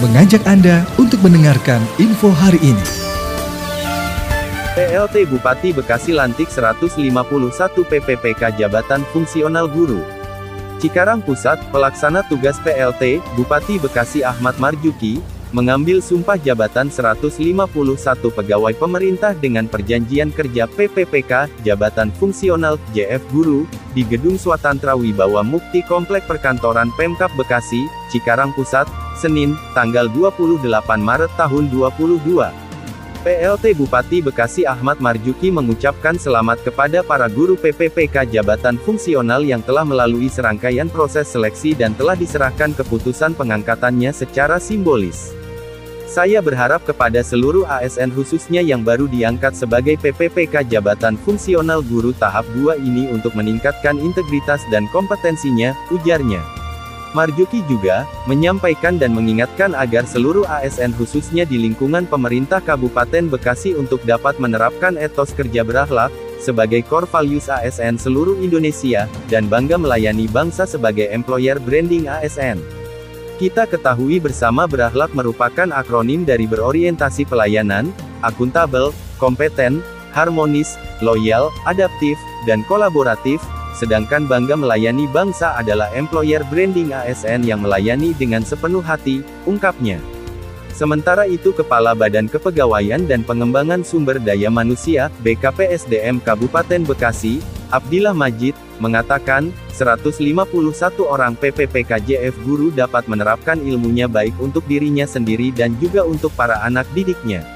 mengajak Anda untuk mendengarkan info hari ini. PLT Bupati Bekasi lantik 151 PPPK Jabatan Fungsional Guru. Cikarang Pusat, pelaksana tugas PLT, Bupati Bekasi Ahmad Marjuki, mengambil sumpah jabatan 151 pegawai pemerintah dengan perjanjian kerja PPPK, Jabatan Fungsional, JF Guru, di Gedung Swatantra Wibawa Mukti Komplek Perkantoran Pemkap Bekasi, Cikarang Pusat, Senin, tanggal 28 Maret tahun 2022. PLT Bupati Bekasi Ahmad Marjuki mengucapkan selamat kepada para guru PPPK jabatan fungsional yang telah melalui serangkaian proses seleksi dan telah diserahkan keputusan pengangkatannya secara simbolis. Saya berharap kepada seluruh ASN khususnya yang baru diangkat sebagai PPPK Jabatan Fungsional Guru tahap 2 ini untuk meningkatkan integritas dan kompetensinya, ujarnya. Marjuki juga, menyampaikan dan mengingatkan agar seluruh ASN khususnya di lingkungan pemerintah Kabupaten Bekasi untuk dapat menerapkan etos kerja berakhlak, sebagai core values ASN seluruh Indonesia, dan bangga melayani bangsa sebagai employer branding ASN. Kita ketahui bersama berakhlak merupakan akronim dari berorientasi pelayanan, akuntabel, kompeten, harmonis, loyal, adaptif, dan kolaboratif, sedangkan bangga melayani bangsa adalah employer branding ASN yang melayani dengan sepenuh hati, ungkapnya. Sementara itu Kepala Badan Kepegawaian dan Pengembangan Sumber Daya Manusia, BKPSDM Kabupaten Bekasi, Abdillah Majid, mengatakan, 151 orang PPPKJF guru dapat menerapkan ilmunya baik untuk dirinya sendiri dan juga untuk para anak didiknya.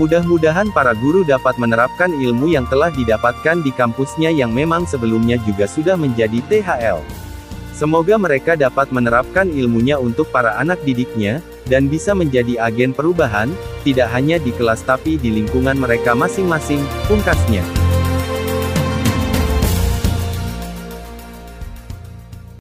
Mudah-mudahan para guru dapat menerapkan ilmu yang telah didapatkan di kampusnya yang memang sebelumnya juga sudah menjadi THL. Semoga mereka dapat menerapkan ilmunya untuk para anak didiknya, dan bisa menjadi agen perubahan, tidak hanya di kelas tapi di lingkungan mereka masing-masing, pungkasnya.